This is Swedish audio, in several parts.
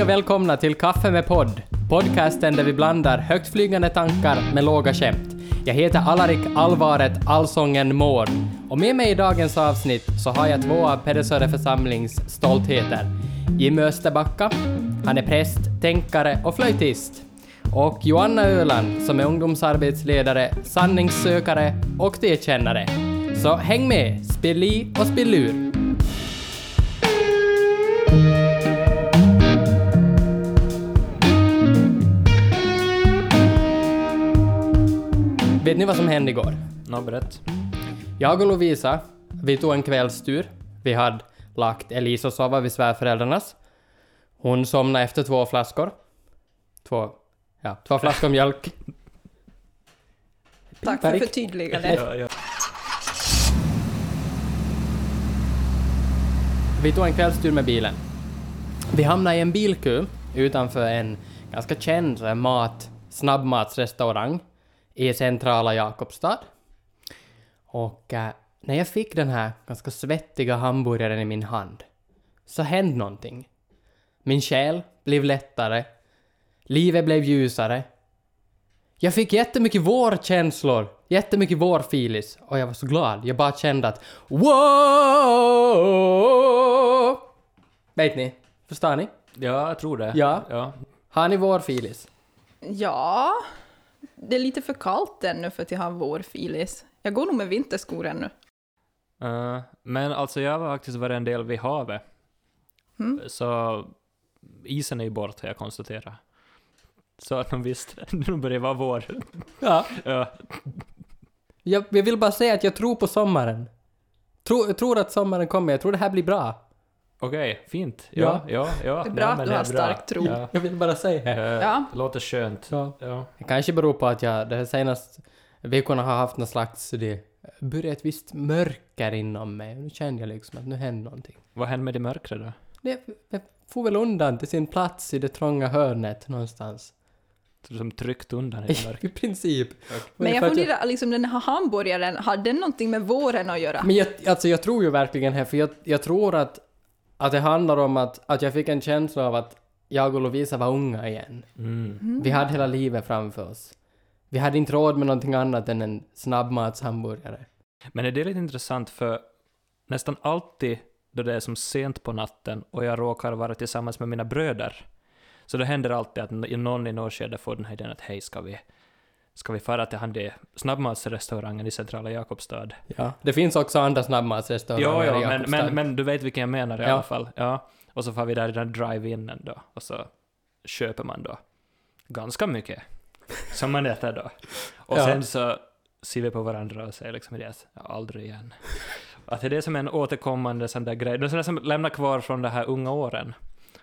Hej och välkomna till Kaffe med podd, podcasten där vi blandar högtflygande tankar med låga skämt. Jag heter Alarik Alvaret Allsången Mård och med mig i dagens avsnitt så har jag två av Pedersöre församlings stoltheter. Jimmy Österbacka, han är präst, tänkare och flöjtist. Och Joanna Öland som är ungdomsarbetsledare, sanningssökare och det Så häng med, spill i och spill ur. Vet ni vad som hände igår? Nå, berätt. Jag och Lovisa, vi tog en kvällstur. Vi hade lagt Elisa och sova vid svärföräldrarnas. Hon somnade efter två flaskor. Två, ja, två flaskor mjölk. Tack för förtydligandet. Ja, ja. Vi tog en kvällstur med bilen. Vi hamnade i en bilkö utanför en ganska känd mat, snabbmatsrestaurang i centrala Jakobstad. Och äh, när jag fick den här ganska svettiga hamburgaren i min hand så hände någonting. Min själ blev lättare. Livet blev ljusare. Jag fick jättemycket vårkänslor, jättemycket vårfilis och jag var så glad. Jag bara kände att wow! Vet ni? Förstår ni? ja, jag tror det. Ja. ja. Har ni vårfilis? Ja, det är lite för kallt ännu för att jag har vårfilis. Jag går nog med vinterskor ännu. Uh, men alltså jag har faktiskt varit en del vid havet. Mm. Så isen är ju bort, har jag konstaterat. Så att de visste, nu börjar det vara vår. Ja. Ja. Jag, jag vill bara säga att jag tror på sommaren. Tro, jag tror att sommaren kommer, jag tror det här blir bra. Okej, fint. Ja, ja, ja. Det är bra ja, att du det har stark tro. Ja. Jag vill bara säga det. Eh, Ja. Det låter skönt. Ja. Ja. Det kanske beror på att jag de senaste veckorna har haft någon slags... Det börjat ett visst mörker inom mig. Nu kände jag liksom att nu händer någonting. Vad hände med det mörkret då? Det, det får väl undan till sin plats i det trånga hörnet någonstans. Så Som tryckt undan i mörkret? I princip. Men jag funderar, liksom den här hamburgaren, har den någonting med våren att göra? Men jag, alltså jag tror ju verkligen här, för jag, jag tror att, att det handlar om att, att jag fick en känsla av att jag och Lovisa var unga igen. Mm. Vi hade hela livet framför oss. Vi hade inte råd med någonting annat än en snabbmatshamburgare. Men är det lite intressant för nästan alltid då det är som sent på natten och jag råkar vara tillsammans med mina bröder, så det händer alltid att någon i något skede får den här idén att hej, ska vi, ska vi fara till han det snabbmatsrestaurangen i centrala Jakobstad? Ja. Det finns också andra snabbmatsrestauranger Ja, i ja, men, Jakobstad. men, men du vet vilken jag menar i Ja. alla fall. Ja. Och så får vi där i den drive-inen då, och så köper man då ganska mycket som man äter då. Och Ja. sen så ser vi på varandra och säger liksom det att ja, aldrig igen. Att det är det som är en återkommande sån där grej, det är som lämnar kvar från de här unga åren.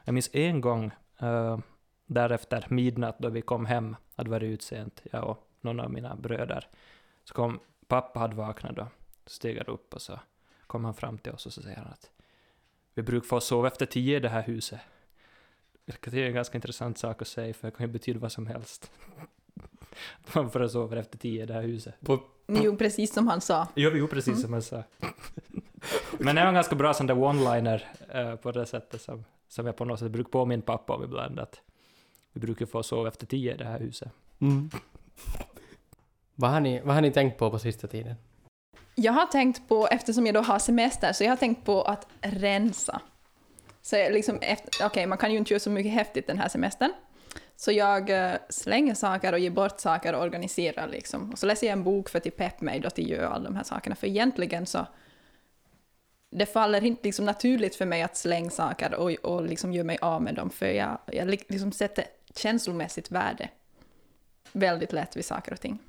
Jag minns en gång uh, därefter midnatt då vi kom hem, hade varit ut sent, jag och någon av mina bröder. Så kom pappa hade vaknat då, steg han upp och så kom han fram till oss och så säger han att vi brukar få sova efter tio i det här huset. Vilket är en ganska intressant sak att säga, för det kan ju betyda vad som helst. Man får sova efter tio i det här huset. Jo, precis som han sa. Jo, jo precis Mm. som jag sa. Men det är en ganska bra sån där one-liner eh, på det sättet som, som jag på något sätt brukar påminna pappa om ibland, att vi brukar få sova efter tio i det här huset. Mm vad, har ni, vad har ni tänkt på på sista tiden? Jag har tänkt på, eftersom jag då har semester, så jag har tänkt på att rensa. Så liksom Okej, okej, man kan ju inte göra så mycket häftigt den här semestern. Så jag eh, slänger saker och ger bort saker och organiserar liksom. Och så läser jag en bok för att typ pepp mig då till att göra alla de här sakerna. För egentligen så, det faller inte liksom naturligt för mig att slänga saker och, och liksom göra mig av med dem. För jag, jag liksom sätter känslomässigt värde väldigt lätt vid saker och ting.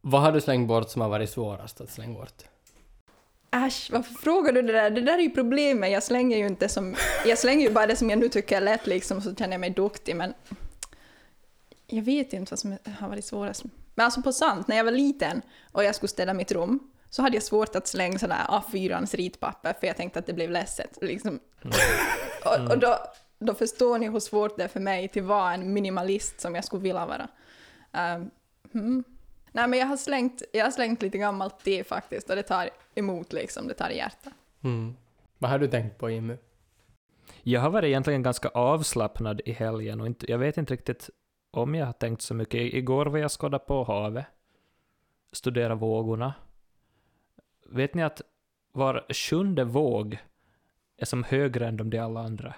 Vad har du slängt bort som har varit svårast att slänga bort? Äsch, varför frågar du det där? Det där är ju problemet. Jag slänger ju inte som... Jag slänger ju bara det som jag nu tycker är lätt liksom, så känner jag mig duktig, men... Jag vet inte vad som har varit svårast. Men alltså på sant, när jag var liten och jag skulle ställa mitt rum, så hade jag svårt att slänga sådär A4-ans ritpapper, för jag tänkte att det blev ledset. Liksom. och och då, då förstår ni hur svårt det är för mig att vara en minimalist som jag skulle vilja vara. Um, mm. Nej, men jag har, slängt, jag har slängt lite gammalt te faktiskt, och det tar emot liksom, det tar i hjärtat. Mm. Vad har du tänkt på Jimmy? Jag har varit egentligen ganska avslappnad i helgen och inte, jag vet inte riktigt om jag har tänkt så mycket. Igår var jag skåda på havet, studera vågorna. Vet ni att var sjunde våg är som högre än de alla andra?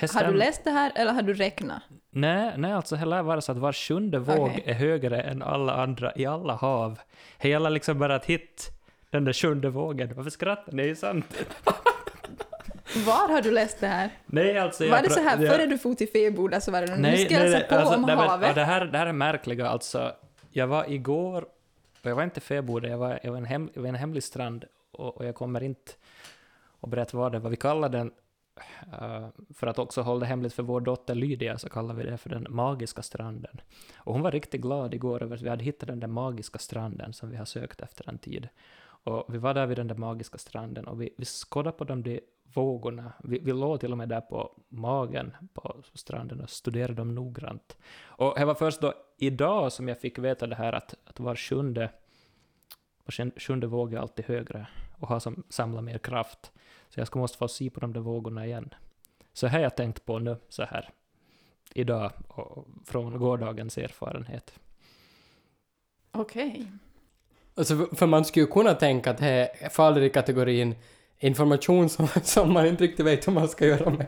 Har du läst det här eller har du räknat? Nej, nej, alltså det lär vara så att var sjunde våg Okej. är högre än alla andra i alla hav. Det gäller liksom bara att hitta den där sjunde vågen. Varför skrattar ni? Det är ju sant. Var har du läst det här? Nej, alltså var det så här före du for till Feboda så var det nu Nej, ska jag nej, läsa nej, på alltså, om nej, men, ja, havet? det, här, det här är märkliga, alltså. Jag var igår, jag var inte Feboda, jag var, jag var, en, hem, jag var en hemlig strand, och, och jag kommer inte att berätta vad det var. Vi kallar den, Eh, för att också hålla det hemligt för vår dotter Lydia, så kallar vi det för den magiska stranden. Och hon var riktigt glad igår över att vi hade hittat den där magiska stranden som vi har sökt efter en tid. Och vi var där vid den där magiska stranden och vi, vi skådade på de där vågorna. Vi, vi låg till och med där på magen på stranden och studerade dem noggrant. Och det var först då idag som jag fick veta det här att, att var sjunde, var sjunde våg är alltid högre och har som, samlar mer kraft. Så jag ska måste få se på de där vågorna igen. Så här har jag tänkt på nu, så här, idag, och från gårdagens erfarenhet. Okej. Alltså, för- man skulle ju kunna tänka att det faller i kategorin information som, som man inte riktigt vet vad man ska göra med.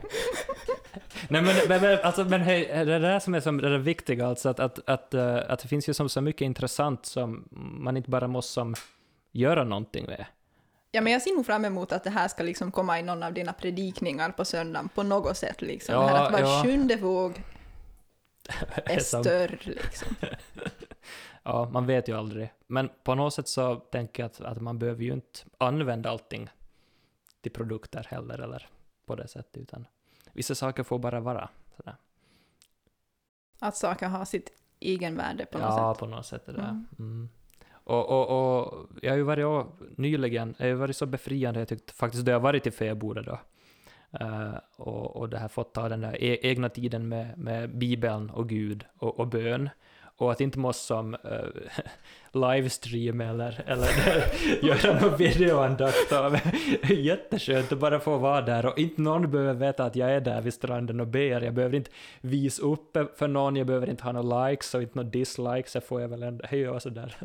Nej men, men, men, alltså, men hej, det är det där som är som, det är det viktiga, alltså att, att, att, eh, att det finns ju som så mycket intressant som man inte bara måste som göra någonting med. Ja, men jag ser nog fram emot att det här ska liksom komma i någon av dina predikningar på söndagen på något sätt. Liksom. Ja, här att var ja. sjunde våg är större. Liksom. Ja, man vet ju aldrig. Men på något sätt så tänker jag att, att man behöver ju inte använda allting till produkter heller, eller på det sättet, utan vissa saker får bara vara. Sådär. Att saker har sitt egenvärde på något ja, sätt. på något sätt det. Mm. Mm. Och, och, och jag har ju varit och, nyligen, jag har ju varit så befriande, jag tyckte faktiskt då jag varit i Feboda då. Uh, och, och det här fått ta den där e- egna tiden med, med Bibeln och Gud och, och bön. Och att inte måste som äh, livestream eller, eller göra någon videoandakt av. Jätteskönt att bara få vara där och inte någon behöver veta att jag är där vid stranden och ber. Jag behöver inte visa upp för någon, jag behöver inte ha några likes och inte några dislikes. Jag får jag väl ändå, höja och sådär.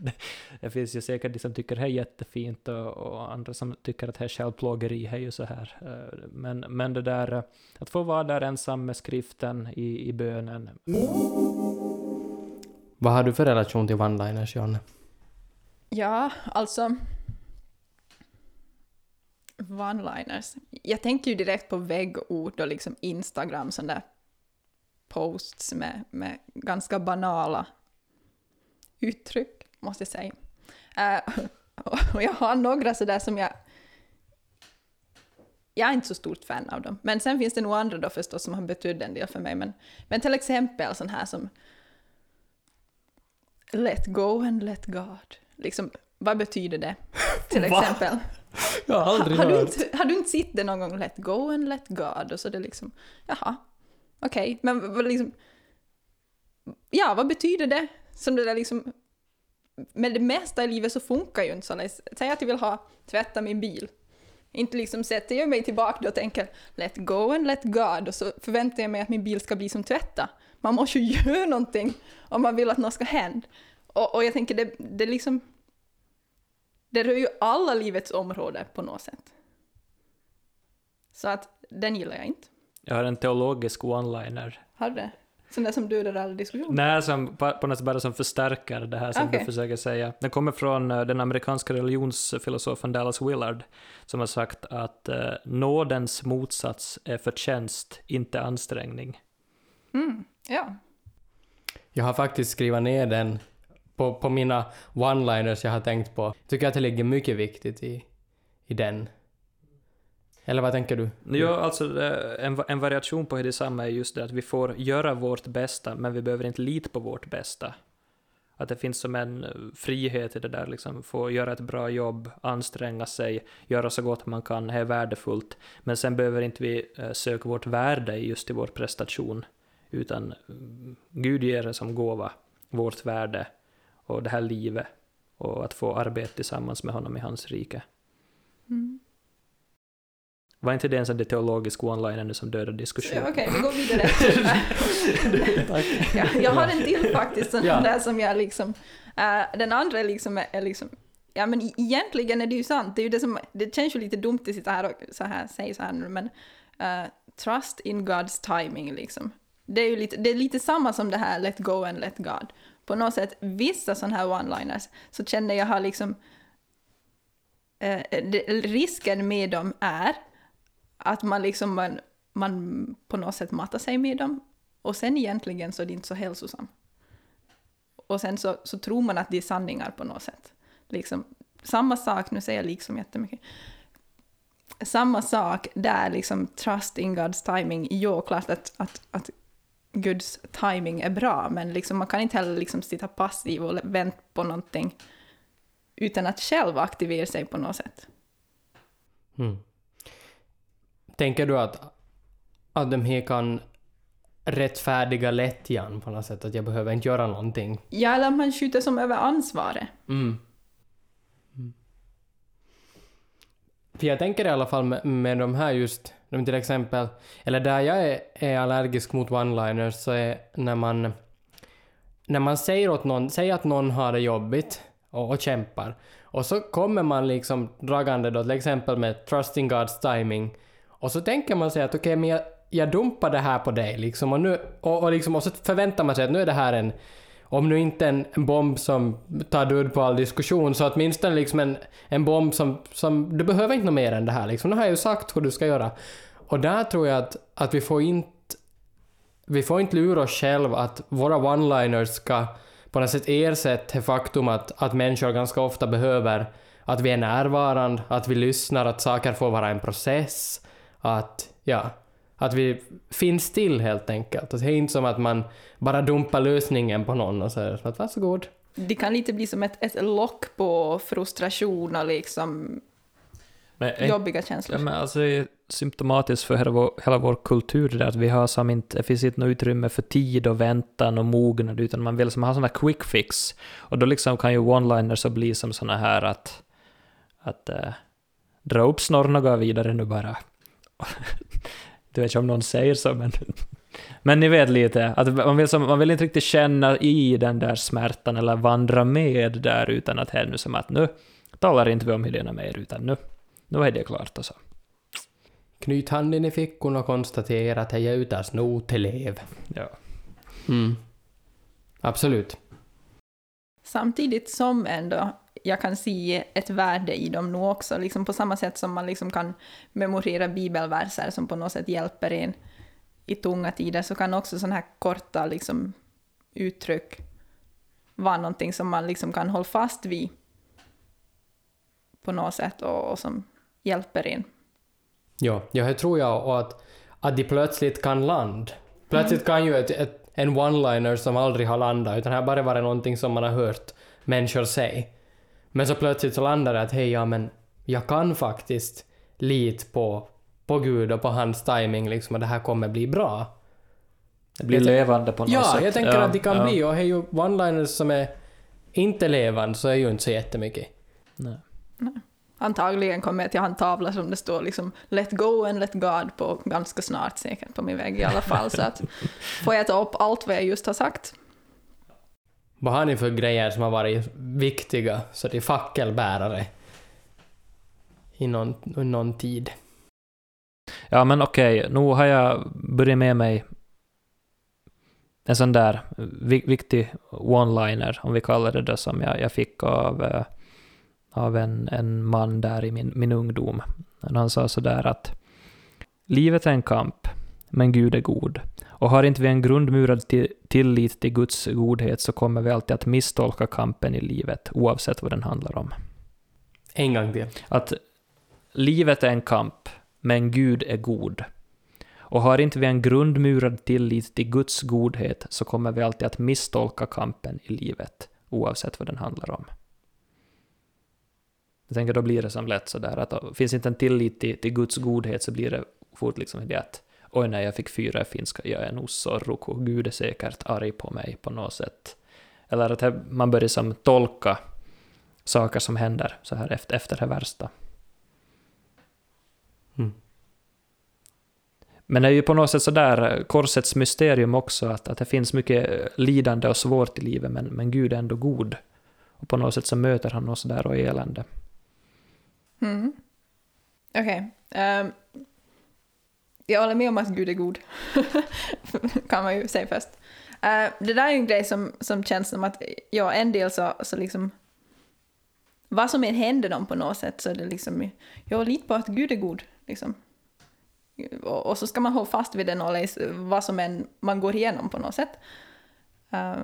Det finns ju säkert de som tycker det här är jättefint och, och andra som tycker att det här är självplågeri, det är ju så här. Eh, men, men det där eh, att få vara där ensam med skriften i, i bönen, vad har du för relation till one-liners, Jonne? Ja, alltså... One-liners. Jag tänker ju direkt på väggord och liksom Instagram, sådana där posts med, med ganska banala uttryck, måste jag säga. Uh, och jag har några sådär som jag... Jag är inte så stort fan av dem. Men sen finns det nog andra då förstås som har betytt en del för mig. Men, men till exempel sån här som Let go and let God. Liksom, vad betyder det? Till Va? exempel. Jag har aldrig har, du hört. inte, har du inte sett det någon gång? Let go and let God. Och så är det liksom, jaha, okej, men vad liksom... Ja, vad betyder det? Som det där liksom... Med det mesta i livet så funkar ju inte så. Säg att jag vill ha tvätta min bil. Inte liksom sätter jag mig tillbaka och tänker let go and let God och så förväntar jag mig att min bil ska bli som tvätta. Man måste ju göra någonting om man vill att något ska hända. Och, och jag tänker det, det liksom... Det rör ju alla livets områden på något sätt. Så att den gillar jag inte. Jag har en teologisk one-liner. Har du det? Sån där som dödar all diskussion? Nej, som på på något sätt bara som förstärker det här som Okej. du försöker säga. Den kommer från eh, den amerikanska religionsfilosofen Dallas Willard, som har sagt att eh, nådens motsats är förtjänst, inte ansträngning. Mm, ja. Jag har faktiskt skrivit ner den på, på mina one-liners jag har tänkt på. Jag tycker att det ligger mycket viktigt i, i den. Eller vad tänker du? Jo, alltså eh, en, en variation på detsamma är just det att vi får göra vårt bästa, men vi behöver inte lita på vårt bästa. Att det finns som en eh, frihet i det där, liksom få göra ett bra jobb, anstränga sig, göra så gott man kan, det är värdefullt. Men sen behöver inte vi eh, söka vårt värde just i vår prestation, utan mm, Gud ger som gåva, vårt värde och det här livet, och att få arbeta tillsammans med honom i hans rike. Mm. Var inte det en sån där teologisk one-liner som dödar diskussionen? Okej, vi går vidare. ja, jag har en till faktiskt, sån Ja. där som jag liksom... eh, den andra är liksom, är liksom... Ja men e- egentligen är det ju sant, det är ju det som... Det känns ju lite dumt att sitta här och så här, säga så här nu, men... eh, trust in God's timing liksom. Det är ju lite, det är lite samma som det här let go and let God. På något sätt, vissa sådana här one-liners så känner jag har liksom... eh, det, risken med dem är att man liksom man, man på något sätt matar sig med dem och sen egentligen så är det inte så hälsosamt. Och sen så, så tror man att det är sanningar på något sätt. Liksom, samma sak, nu säger jag liksom jättemycket. Samma sak där, liksom trust in God's timing. Jo, klart att, att, att Guds timing är bra, men liksom, man kan inte heller liksom sitta passiv och vänta på någonting utan att själv aktivera sig på något sätt. Mm. Tänker du att, att de här kan rättfärdiga lättjan på något sätt? Att jag behöver inte göra någonting? Ja, eller man skjuter som över ansvaret. Mm. Mm. För jag tänker i alla fall med, med de här just, men till exempel, eller där jag är, är allergisk mot one-liners så är när man, när man säger åt någon, säger att någon har det jobbigt och, och kämpar, och så kommer man liksom dragande då till exempel med trusting God's timing, och så tänker man sig att okej, men jag, jag dumpar det här på dig liksom, och, nu, och, och, liksom, och så förväntar man sig att nu är det här en om nu inte en, en bomb som tar död på all diskussion, så åtminstone liksom en, en bomb som, som... Du behöver inte något mer än det här liksom. Nu har jag ju sagt hur du ska göra. Och där tror jag att, att vi får inte... Vi får inte lura oss själva att våra one-liners ska på något sätt ersätta det faktum att, att människor ganska ofta behöver att vi är närvarande, att vi lyssnar, att saker får vara en process, att, ja, att vi finns till helt enkelt. Att det är inte som att man bara dumpar lösningen på någon och säger att varsågod. Det kan lite bli som ett, ett lock på frustration och liksom Men, en- jobbiga Ja, känslor. men alltså symptomatiskt för hela vår, hela vår kultur det där att vi har som inte, det finns inte något utrymme för tid och väntan och mognad, utan man vill som ha sådana quick fix. Och då liksom kan ju one-liners bli som sådana här att, att äh, dra upp snorren och gå vidare nu bara. du vet inte om någon säger så, men, men ni vet lite, att man vill, som, man vill inte riktigt känna i den där smärtan eller vandra med där, utan att det är nu som att nu talar inte vi om Helena mer, utan nu, nu är det klart och så. Knyt handen i fickan och konstatera att jag är ute och snotelev. Ja. Mm. Absolut. Samtidigt som ändå jag kan se ett värde i dem nu också, liksom på samma sätt som man liksom kan memorera bibelverser som på något sätt hjälper en i tunga tider, så kan också sådana här korta liksom, uttryck vara någonting som man liksom kan hålla fast vid på något sätt och, och som hjälper en. Ja, ja det tror jag och att, att de plötsligt kan land. Plötsligt kan ju ett, ett, en one-liner som aldrig har landat, utan det har bara varit någonting som man har hört människor säga. Men så plötsligt så landar det att hej, ja men jag kan faktiskt lita på, på Gud och på hans timing liksom, och det här kommer bli bra. Det blir Jag levande på något Ja, sätt. jag tänker Ja, att det kan ja. bli, och hej, one-liners som är inte levande så är ju inte så jättemycket. Nej. Antagligen kommer jag till ha en tavla som det står liksom Let go and let God på ganska snart säkert på min vägg i alla fall. Så att får jag ta upp allt vad jag just har sagt. Vad har ni för grejer som har varit viktiga så det är fackelbärare i någon, i någon tid? Ja, men okej, nu har jag börjat med mig en sån där vi- viktig one-liner, om vi kallar det det, som jag, jag fick av, eh, av en, en man där i min, min ungdom. Han sa sådär att livet är en kamp, men Gud är god. Och har inte vi en grundmurad ti- tillit till Guds godhet så kommer vi alltid att misstolka kampen i livet, oavsett vad den handlar om. En gång till. att livet är en kamp, men Gud är god. Och har inte vi en grundmurad tillit till Guds godhet så kommer vi alltid att misstolka kampen i livet, oavsett vad den handlar om. Jag tänker då blir det som lätt sådär att då, finns inte en tillit till, till Guds godhet så blir det fort liksom det att oj nej, jag fick fyra i finska, jag är nog sorroko, Gud är säkert arg på mig på något sätt. Eller att man börjar som tolka saker som händer så här efter, efter det värsta. Men det är ju på något sätt sådär korsets mysterium också, att, att det finns mycket lidande och svårt i livet, men, men Gud är ändå god. Och på något sätt så möter han oss där och elände. Mm. Okej. ehm, jag håller med om att Gud är god. kan man ju säga först. Uh, det där är ju en grej som, som känns som att, ja, en del så, så liksom... Vad som än händer dem på något sätt så är det liksom... Jag litar på att Gud är god, liksom. Och, och så ska man hålla fast vid det läsa vad som än man går igenom på något sätt. Uh,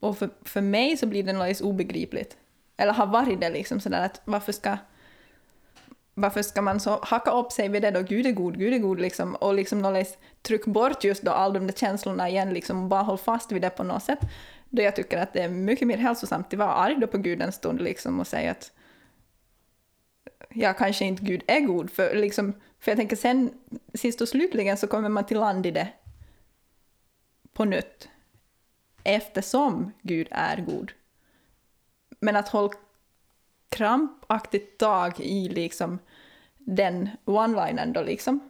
och för, för mig så blir det något obegripligt. Eller har varit det liksom sådär att varför ska varför ska man så hacka upp sig vid det då, Gud är god, Gud är god liksom, och liksom någonstans trycka bort just då all de där känslorna igen liksom, och bara hålla fast vid det på något sätt. Då jag tycker att det är mycket mer hälsosamt att vara arg då på Gud en stund liksom och säga att ja, kanske inte Gud är god, för, liksom, för jag tänker sen sist och slutligen så kommer man till land i det på nytt eftersom Gud är god. Men att hålla krampaktigt tag i liksom den one-linern då liksom.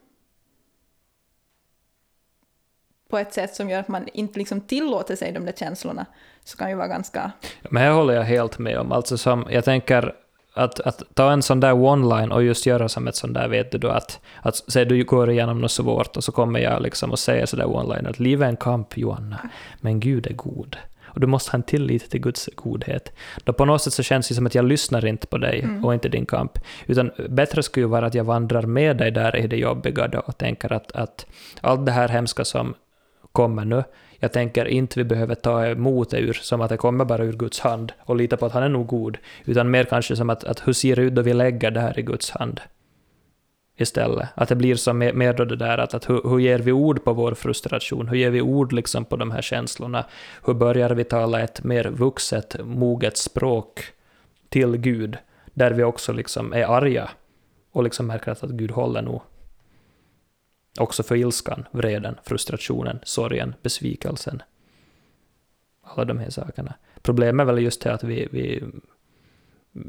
På ett sätt som gör att man inte liksom tillåter sig de där känslorna, så kan ju vara ganska... Men här håller jag helt med om. Alltså som, jag tänker att, att ta en sån där one-line och just göra som ett sånt där, vet du då, att, att säg du går igenom något svårt och så kommer jag liksom och säger sådär one-line att livet är en kamp, Johanna, men Gud är god. Och du måste ha en tillit till Guds godhet. Då på något sätt så känns det som att jag lyssnar inte på dig Mm. och inte din kamp. Utan bättre skulle ju vara att jag vandrar med dig där i det jobbiga då och tänker att, att allt det här hemska som kommer nu, jag tänker inte vi behöver ta emot det ur som att det kommer bara ur Guds hand och lita på att han är nog god, utan mer kanske som att, att hur ser det ut då vi lägger det här i Guds hand istället. Att det blir som mer, mer då det där att, att hur, hur ger vi ord på vår frustration, hur ger vi ord liksom på de här känslorna, hur börjar vi tala ett mer vuxet, moget språk till Gud, där vi också liksom är arga och liksom märker att, att Gud håller nog också för ilskan, vreden, frustrationen, sorgen, besvikelsen. Alla de här sakerna. Problemet är väl just det att vi... vi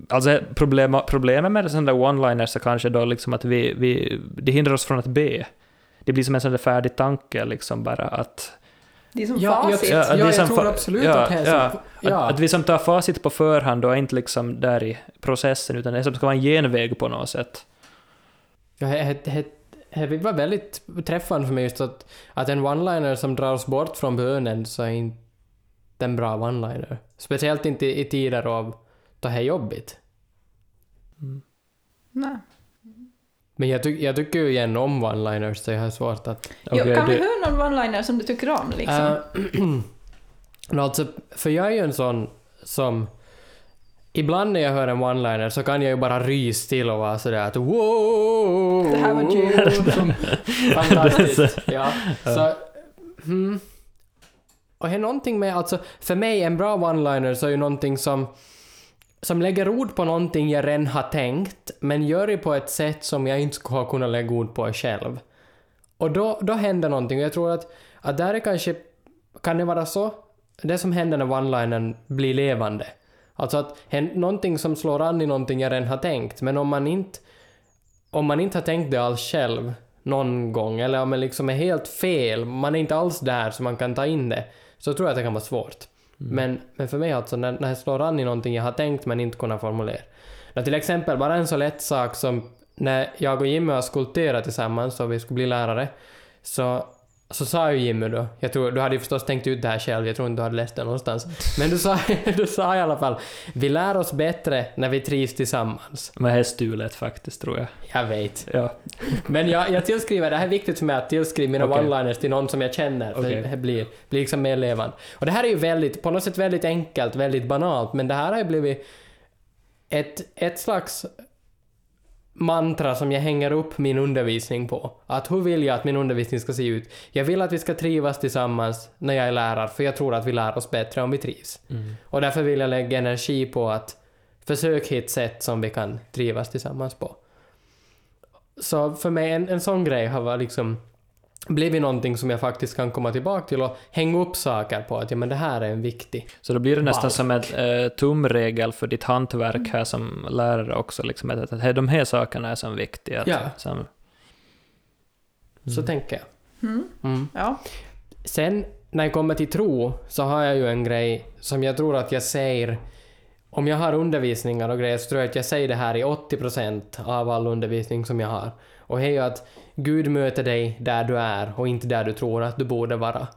alltså problem, problemet med sådana där one-liners är kanske då liksom att vi, vi... Det hindrar oss från att be. Det blir som en sån där färdig tanke liksom bara att... Det är som Ja, jag, facit. ja, Ja, är jag som tror absolut ja, att det är ja. Att, Ja. att vi som tar facit på förhand och är inte liksom där i processen, utan det är som ska vara en genväg på något sätt. Ja, det, det, det var väldigt träffande för mig just att, att en one-liner som drar oss bort från bönen så är inte en bra one-liner. Speciellt inte i, i tider av det här är jobbigt. Nej. Men jag, tyck, jag tycker ju igen om one-liners så jag har svårt att... Jo, Okej, kan vi höra någon one-liner som du tycker om liksom? Eh, no, alltså, för jag är ju en sån som... Ibland när jag hör en one-liner så kan jag ju bara rys till och vara sådär att wow! Det här var. Som- Fantastiskt. ja. Så, hmm. Och det är någonting med, alltså för mig en bra one-liner så är ju någonting som som lägger ord på någonting jag redan har tänkt, men gör det på ett sätt som jag inte skulle ha kunnat lägga ord på själv. Och då, då händer någonting, och jag tror att, att där är kanske, kan det vara så, det som händer när one-linern blir levande. Alltså att någonting som slår an i någonting jag redan har tänkt, men om man inte, om man inte har tänkt det alls själv någon gång, eller om det liksom är helt fel, man är inte alls där så man kan ta in det, så tror jag att det kan vara svårt. Mm. Men, men för mig alltså, när, när jag slår an i någonting jag har tänkt men inte kunnat formulera. När till exempel, bara en så lätt sak som när jag och Jimmy har skulpterat tillsammans och vi skulle bli lärare, så, så sa ju Jimmy då, jag tror, du hade ju förstås tänkt ut det här själv, jag tror inte du hade läst det någonstans, men du sa, du sa i alla fall, vi lär oss bättre när vi trivs tillsammans. Men det är stulet faktiskt, tror jag. Jag vet. Ja. Men jag, jag tillskriver, det här är viktigt för mig att tillskriva mina Okej. one-liners till någon som jag känner, Okej. det blir, blir liksom mer levande. Och det här är ju väldigt, på något sätt väldigt enkelt, väldigt banalt, men det här har ju blivit ett, ett slags mantra som jag hänger upp min undervisning på. Att hur vill jag att min undervisning ska se ut? Jag vill att vi ska trivas tillsammans när jag är lärare, för jag tror att vi lär oss bättre om vi trivs. Mm. Och därför vill jag lägga energi på att försöka hitta sätt som vi kan trivas tillsammans på. Så för mig, en, en sån grej har varit liksom blivit någonting som jag faktiskt kan komma tillbaka till och hänga upp saker på att ja, men det här är en viktig. Så då blir det nästan Balk. som en eh, tumregel för ditt hantverk här som lärare också, liksom, att, att, att de här sakerna är som viktiga. Att, Ja. som, Så tänker jag. Mm. Mm. Ja. Sen när jag kommer till tro så har jag ju en grej som jag tror att jag säger om jag har undervisningar och grejer så tror jag att jag säger det här i 80% av all undervisning som jag har. Och det är ju att Gud möter dig där du är och inte där du tror att du borde vara.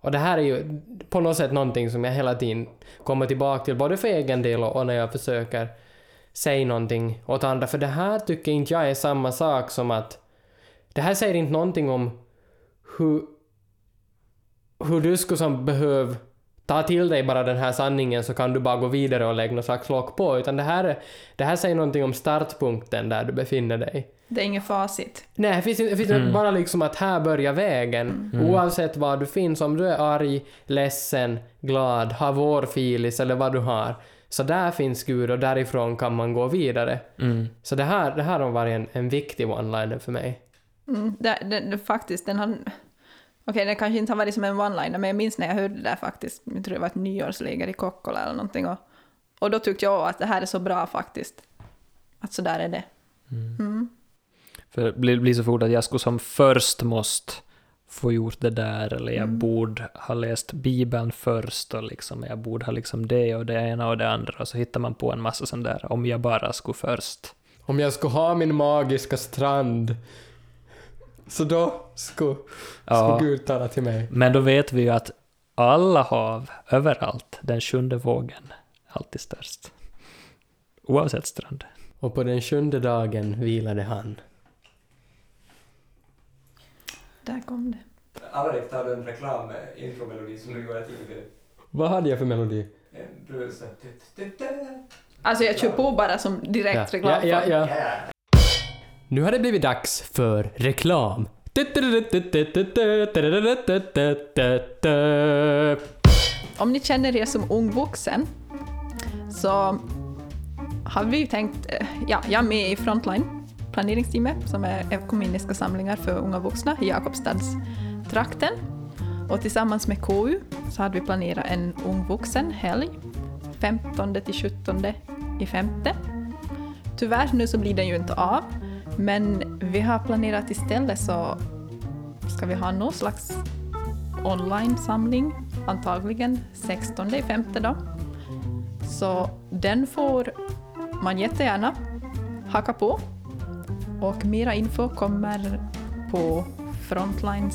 Och det här är ju på något sätt någonting som jag hela tiden kommer tillbaka till, både för egen del och när jag försöker säga någonting åt andra. För det här tycker inte jag är samma sak som att... Det här säger inte någonting om hur hur du skulle som behöva ta till dig bara den här sanningen så kan du bara gå vidare och lägga något slags lock på, utan det här, det här säger någonting om startpunkten där du befinner dig. Det är inget facit. Nej, det finns, det finns Mm. bara liksom att här börjar vägen. Mm. Oavsett var du finns, om du är arg, ledsen, glad, har vårfilis eller vad du har. Så där finns Gud och därifrån kan man gå vidare. Mm. Så det här, det här har varit en, en viktig one-liner för mig. Mm, det, det, det, faktiskt, den har... Okej, den kanske inte har varit som en one-liner, men jag minns när jag hörde det där faktiskt. Jag tror det var ett nyårsläger i Kokkola eller någonting. Och, och då tyckte jag att det här är så bra faktiskt. Att så där är det. Mm. För det blir, så fort att jag skulle som först måste få gjort det där, eller jag Mm. borde ha läst Bibeln först, och liksom, jag borde ha liksom det och det ena och det andra, och så hittar man på en massa sånt där, om jag bara skulle först. Om jag skulle ha min magiska strand, så då skulle, Ja. skulle Gud tala till mig. Men då vet vi ju att alla hav, överallt, den sjunde vågen, alltid störst. Oavsett strand. Och på den sjunde dagen vilade han. Där kom det. Alrik, tar du en reklam med intromelodi som du gjorde tidigare? Vad hade jag för melodi? En brus... Alltså jag kör på bara som direkt reklam. ja, ja, ja. Nu har det blivit dags för reklam. Om ni känner er som ung vuxen så har vi ju tänkt, eh, ja, jag är med i Frontline, planeringsteamet som är ekumeniska samlingar för unga vuxna i Jakobstadstrakten. Och tillsammans med KU så hade vi planerat en ung vuxen helg 15 till 17 i femte. Tyvärr nu så blir den ju inte av, men vi har planerat istället så ska vi ha någon slags online-samling, antagligen 16 i femte då. Så den får man jättegärna haka på. Och mera info kommer på Frontlines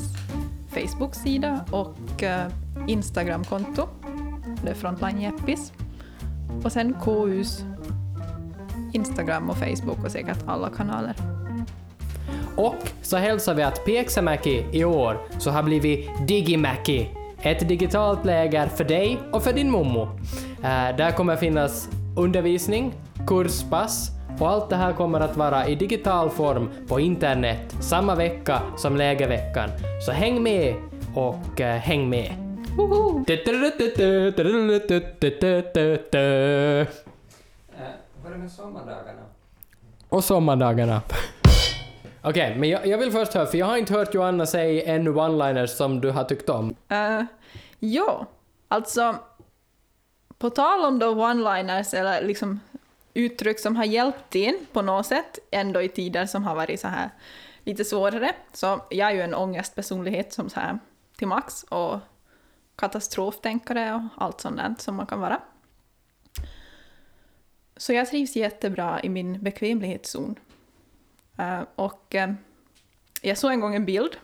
Facebook-sida och eh, Instagram-konto. Det är Frontline Jeppis. Och sen KUs Instagram och Facebook och säkert alla kanaler. Och så hälsar vi att Pieksämäki i år så har blivit Digimäki. Ett digitalt läger för dig och för din mommo. Eh, där kommer finnas undervisning, kurspass och allt det här kommer att vara i digital form på internet samma vecka som lägerveckan. Så häng med och eh, häng med. Woho! Eh, Vad är det med sommardagarna? Och sommardagarna. Okej, men jag, jag vill först höra, för jag har inte hört Joanna säga ännu one-liners som du har tyckt om. Uh, ja, alltså på tal om då one-liners eller liksom uttryck som har hjälpt in på något sätt ändå i tider som har varit så här lite svårare. Så jag är ju en ångestpersonlighet som så här till max och katastroftänkare och allt sånt där som man kan vara. Så jag trivs jättebra i min bekvämlighetszon. Eh, och eh, jag såg en gång en bild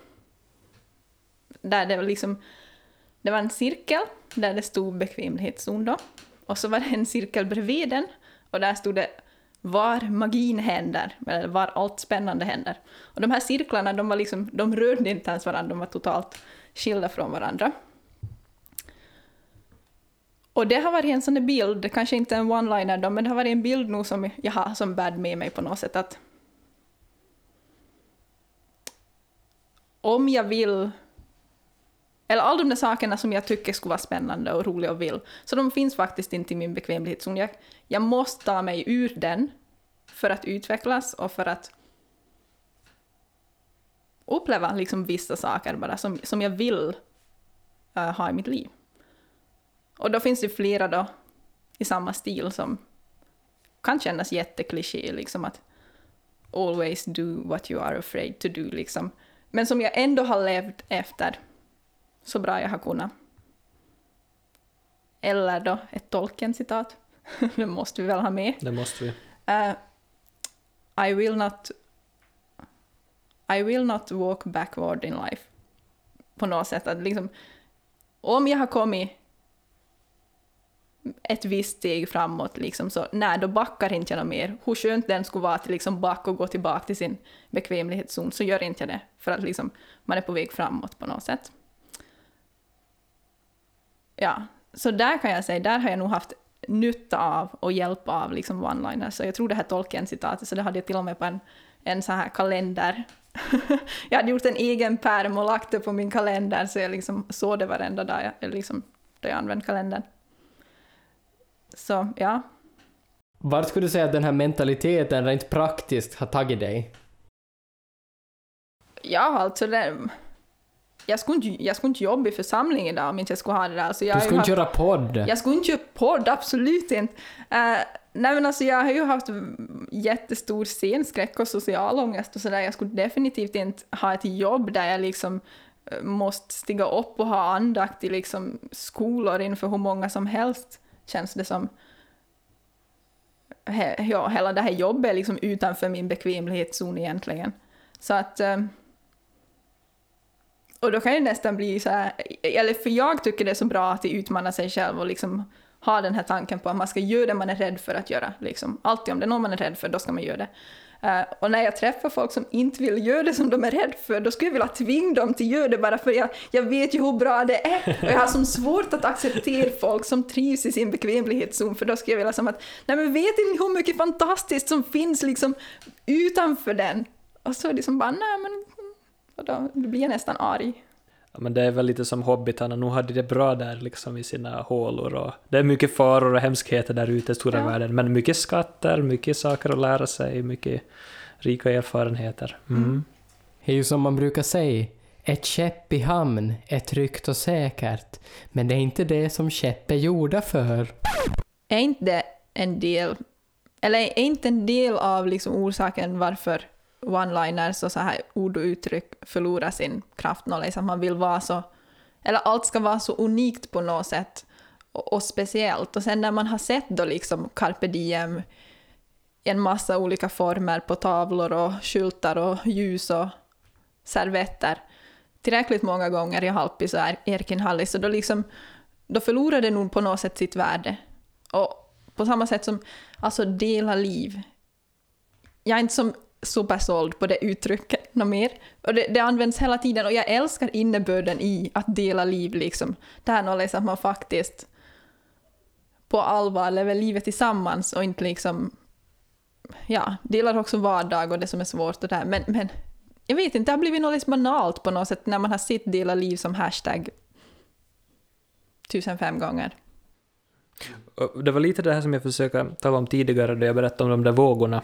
där det var liksom det var en cirkel där det stod bekvämlighetszon då. Och så var det en cirkel bredvid den och där stod det var magin händer, eller var allt spännande händer. Och de här cirklarna, de var liksom, de rörde inte ens varandra, de var totalt skilda från varandra. Och det har varit en sån bild, kanske inte en one-liner då, men det har varit en bild nog som jag har som bär med mig på något sätt att om jag vill eller alla de där sakerna som jag tycker skulle vara spännande och roliga och vill, så de finns faktiskt inte i min bekvämlighetszon. Jag, jag måste ta mig ur den för att utvecklas och för att uppleva liksom vissa saker bara som, som jag vill uh, ha i mitt liv. Och då finns det flera då i samma stil som kan kännas jättekliché, liksom att always do what you are afraid to do, liksom men som jag ändå har levt efter så bra jag har kunnat. Eller då ett Tolkien-citat, det måste vi väl ha med. Det måste vi. Uh, I will not I will not walk backward in life. På något sätt att liksom, om jag har kommit ett visst steg framåt, liksom, så nej, då backar inte jag något mer. Hur skönt den skulle vara att liksom backa och gå tillbaka till sin bekvämlighetszon, så gör inte jag det. För att liksom, man är på väg framåt på något sätt. Ja, så där kan jag säga, där har jag nog haft nytta av och hjälp av liksom one-liners. Så jag tror det här Tolkien-citatet, så det hade jag till och med på en, en så här kalender. jag hade gjort en egen pärm och lagt det på min kalender, så jag liksom såg det varenda dag jag, liksom, då jag använde kalendern. Så ja, Vart skulle du säga att den här mentaliteten rent praktiskt har tagit dig? ja alltså det, jag, skulle inte, jag skulle inte jobba i församling idag om inte jag skulle ha det där. Alltså jag Du skulle inte haft- köra podd. Jag skulle inte göra podd, absolut inte. Uh, nej men alltså jag har ju haft jättestor scenskräck och social ångest och sådär. Jag skulle definitivt inte ha ett jobb där jag liksom eh, måste stiga upp och ha andakt i liksom skolor inför hur många som helst, känns det som. He, ja, hela det här jobbet är liksom utanför min bekvämlighetszon egentligen. Så att... eh, och då kan det nästan bli så här, eller för jag tycker det är så bra att utmana sig själv och liksom ha den här tanken på att man ska göra det man är rädd för att göra. Liksom. Alltid om det är något man är rädd för, då ska man göra det. Uh, och när jag träffar folk som inte vill göra det som de är rädda för, då skulle jag vilja tvinga dem till att göra det bara för jag, jag vet ju hur bra det är. Och jag har som svårt att acceptera folk som trivs i sin bekvämlighetszon, för då skulle jag vilja som att, nej men vet ni hur mycket fantastiskt som finns liksom utanför den? Och så är det som bara, nej men, och då, blir jag nästan arg. Ja, men det är väl lite som hobbitarna, nu hade det bra där liksom i sina hålor och det är mycket faror och hemskheter där ute i stora Ja. världen, men mycket skatter, mycket saker att lära sig, mycket rika erfarenheter. Mm. Det är ju som man brukar säga, ett skepp i hamn är tryggt och säkert, men det är inte det som skepp är gjorda för. är inte det en del, eller är inte en del av liksom orsaken varför one-liners och så här ord och uttryck förlorar sin kraft, liksom man vill vara så, eller allt ska vara så unikt på något sätt och, och speciellt. Och sen när man har sett då liksom carpe diem i en massa olika former på tavlor och skyltar och ljus och servetter tillräckligt många gånger i Halpis och Er- Erkinhallis, så då, liksom, då förlorar det nog på något sätt sitt värde. Och på samma sätt som alltså dela liv. Jag är inte som supersåld på det uttrycket något mer. Och det, det används hela tiden och jag älskar innebörden i att dela liv. Liksom. Det här något liksom att man faktiskt på allvar lever livet tillsammans och inte liksom ja, delar också vardag och det som är svårt och det här. Men, men jag vet inte, det har blivit något liksom banalt på något sätt när man har sett dela liv som hashtag tusen fem gånger. Det var lite det här som jag försökte tala om tidigare då jag berättade om de där vågorna.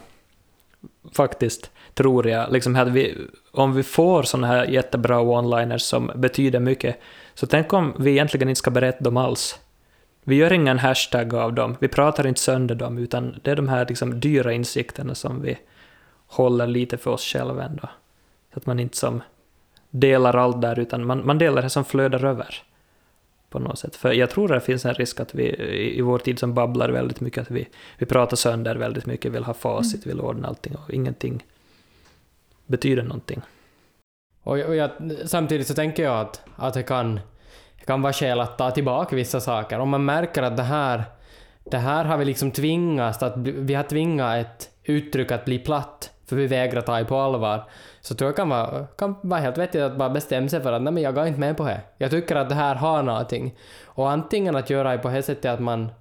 Faktiskt, tror jag. Liksom att vi, om vi får såna här jättebra one-liners som betyder mycket, så tänk om vi egentligen inte ska berätta dem alls. Vi gör ingen hashtag av dem, vi pratar inte sönder dem, utan det är de här liksom dyra insikterna som vi håller lite för oss själva ändå. Så att man inte som delar allt där, utan man, man delar det som flödar över på något sätt. För jag tror det finns en risk att vi i, vår tid som babblar väldigt mycket, att vi, vi pratar sönder väldigt mycket, vill ha facit, vill ordna allting och ingenting betyder någonting. Och, och jag, samtidigt så tänker jag att, att det kan, det kan vara skäl att ta tillbaka vissa saker. Om man märker att det här, det här har vi liksom tvingats, att vi har tvingat ett uttryck att bli platt, för vi vägrar ta det på allvar, så tror jag kan vara, kan vara helt vettigt att bara bestämma sig för att nej men jag går inte med på det. Jag tycker att det här har någonting. Och antingen att göra det på det sättet att man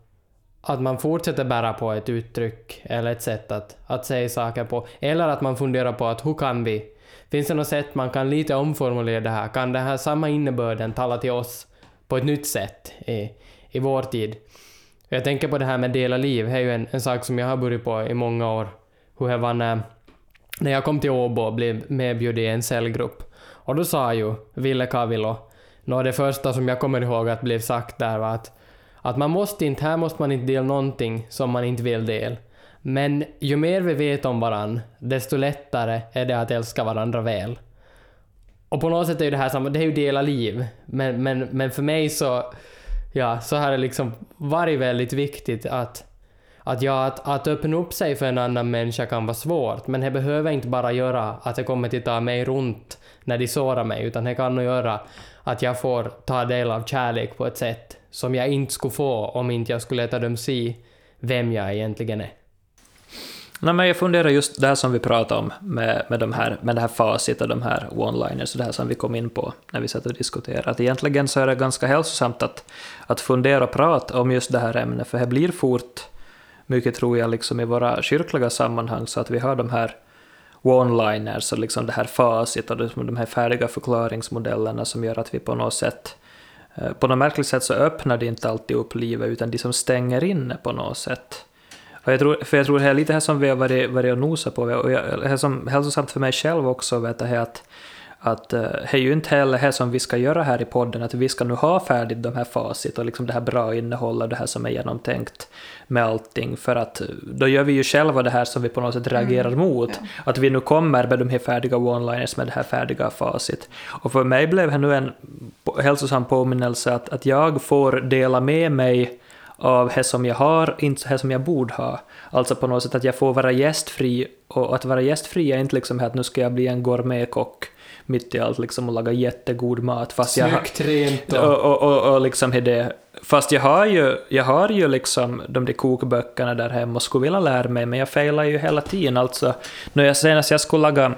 att man fortsätter bära på ett uttryck eller ett sätt att, att säga saker på. Eller att man funderar på att hur kan vi... Finns det något sätt man kan lite omformulera det här? Kan den här samma innebörden tala till oss på ett nytt sätt i, i vår tid? Jag tänker på det här med dela liv, det är ju en, en sak som jag har burit på i många år. Hur det var när, när jag kom till Åbo och blev medbjuden i en cellgrupp. Och då sa ju Ville Kavilo, nå det första som jag kommer ihåg att blev sagt där var att att man måste inte, här måste man inte dela någonting som man inte vill dela. Men ju mer vi vet om varann, desto lättare är det att älska varandra väl. och på något sätt är ju det här samma, det är ju dela liv. Men, men, men för mig så, ja, så har det liksom varit väldigt viktigt att, att, ja, att, att öppna upp sig för en annan människa kan vara svårt, men det behöver inte bara göra att det kommer att ta mig runt när de sårar mig, utan det kan nog göra att jag får ta del av kärlek på ett sätt som jag inte skulle få om inte jag skulle låta dem se vem jag egentligen är. Nej, men jag funderar just det här som vi pratade om med, med, de här, med det här facit och de här one-liners och det här som vi kom in på när vi satt och diskuterade. Att egentligen så är det ganska hälsosamt att, att fundera och prata om just det här ämnet, för det blir fort mycket, tror jag, liksom i våra kyrkliga sammanhang, så att vi har de här one-liners och liksom det här facit och de här färdiga förklaringsmodellerna som gör att vi på något sätt eh, på något märkligt sätt så öppnar det inte alltid upp livet, utan de som stänger inne på något sätt. Och jag tror, för jag tror det är lite här som vi har varit, varit och nosat på, och jag, det är som hälsosamt för mig själv också, vet jag, att att uh, det är ju inte heller det som vi ska göra här i podden, att vi ska nu ha färdigt de här facit och liksom det här bra innehåll och det här som är genomtänkt med allting, för att då gör vi ju själva det här som vi på något sätt reagerar mm. mot, ja. att vi nu kommer med de här färdiga one-liners med det här färdiga facit. Och för mig blev det nu en hälsosam påminnelse att, att jag får dela med mig av det som jag har, inte det som jag borde ha. Alltså på något sätt att jag får vara gästfri, och att vara gästfri är inte liksom att nu ska jag bli en gourmetkock mitt i allt liksom och laga jättegod mat. Fast Snyggt, jag, rent och... Och, och, och liksom det, fast jag har ju, jag har ju liksom de där kokböckerna där hemma och skulle vilja lära mig, men jag failar ju hela tiden. Alltså, när jag senast jag skulle laga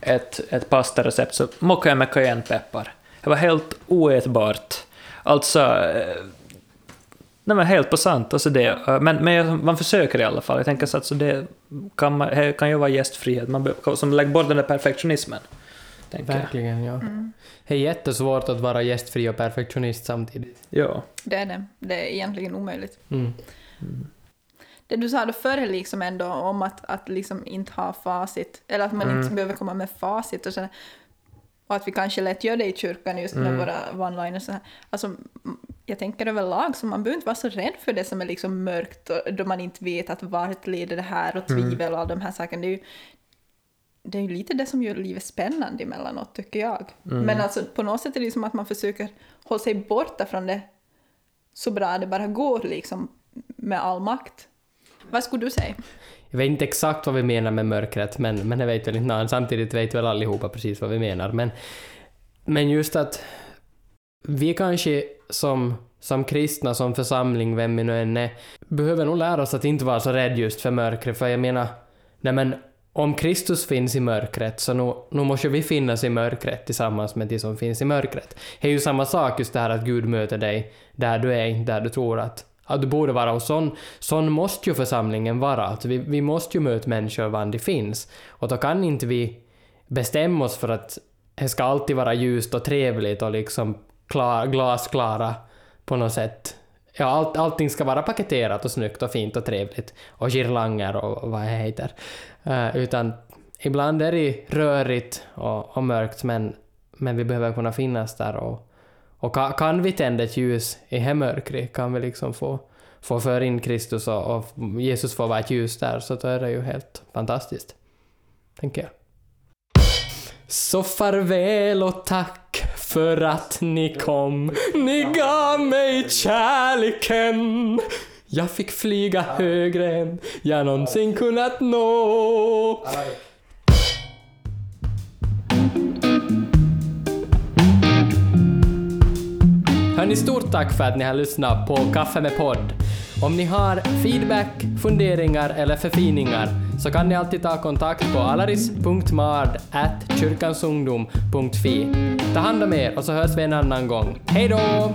ett, ett pastarecept så mockade jag med cayennepeppar. Det var helt oätbart. Alltså, eh, Nej men helt på sant. Alltså det, men, men man försöker i alla fall. Jag tänker så att så det kan, man, kan ju vara gästfrihet, man som lägger bort den där perfektionismen. Verkligen, ja. Mm. Det är jättesvårt att vara gästfri och perfektionist samtidigt. Ja. Det är det. Det är egentligen omöjligt. Mm. Mm. Det du sa då förr liksom ändå om att, att liksom inte ha facit, eller att man inte mm. behöver komma med facit och sådär. Och att vi kanske lätt gör det i kyrkan just med mm. våra one-liners. Alltså, jag tänker överlag, så man behöver inte vara så rädd för det som är liksom mörkt och då man inte vet att vart leder det här och mm. tvivel och all de här sakerna. Det är ju, det är ju lite det som gör livet spännande emellanåt, tycker jag. Mm. Men alltså, på något sätt är det som att man försöker hålla sig borta från det så bra det bara går, liksom, med all makt. Vad skulle du säga? Jag vet inte exakt vad vi menar med mörkret, men, men jag vet väl inte någon. Samtidigt vet väl allihopa precis vad vi menar. Men, men just att vi kanske som, som kristna, som församling, vem vi nu än är, behöver nog lära oss att inte vara så rädd just för mörkret, för jag menar, nej men om Kristus finns i mörkret så nu, nu måste vi finnas i mörkret tillsammans med de som finns i mörkret. Det är ju samma sak just det här att Gud möter dig där du är, inte där du tror att, att du borde vara. Och sån, sån måste ju församlingen vara. Att vi, vi måste ju möta människor var de finns. Och då kan inte vi bestämma oss för att det ska alltid vara ljust och trevligt och liksom klar, glasklara på något sätt. Ja, all, allting ska vara paketerat och snyggt och fint och trevligt. Och girlanger och vad det heter. Uh, utan ibland är det rörigt och, och, mörkt men, men vi behöver kunna finnas där och, och kan, kan vi tända ett ljus i det mörkret, kan vi liksom få, få föra in Kristus och, och Jesus får vara ett ljus där, så då är det ju helt fantastiskt. Tänker jag. Så farväl och tack för att ni kom. Ni gav mig kärleken. Jag fick flyga högre än jag någonsin kunnat nå. Hörni, stort tack för att ni har lyssnat på Kaffe med podd. Om ni har feedback, funderingar eller förfiningar så kan ni alltid ta kontakt på alaris.mard.kyrkansungdom.fi. Ta hand om er och så hörs vi en annan gång. Hej då!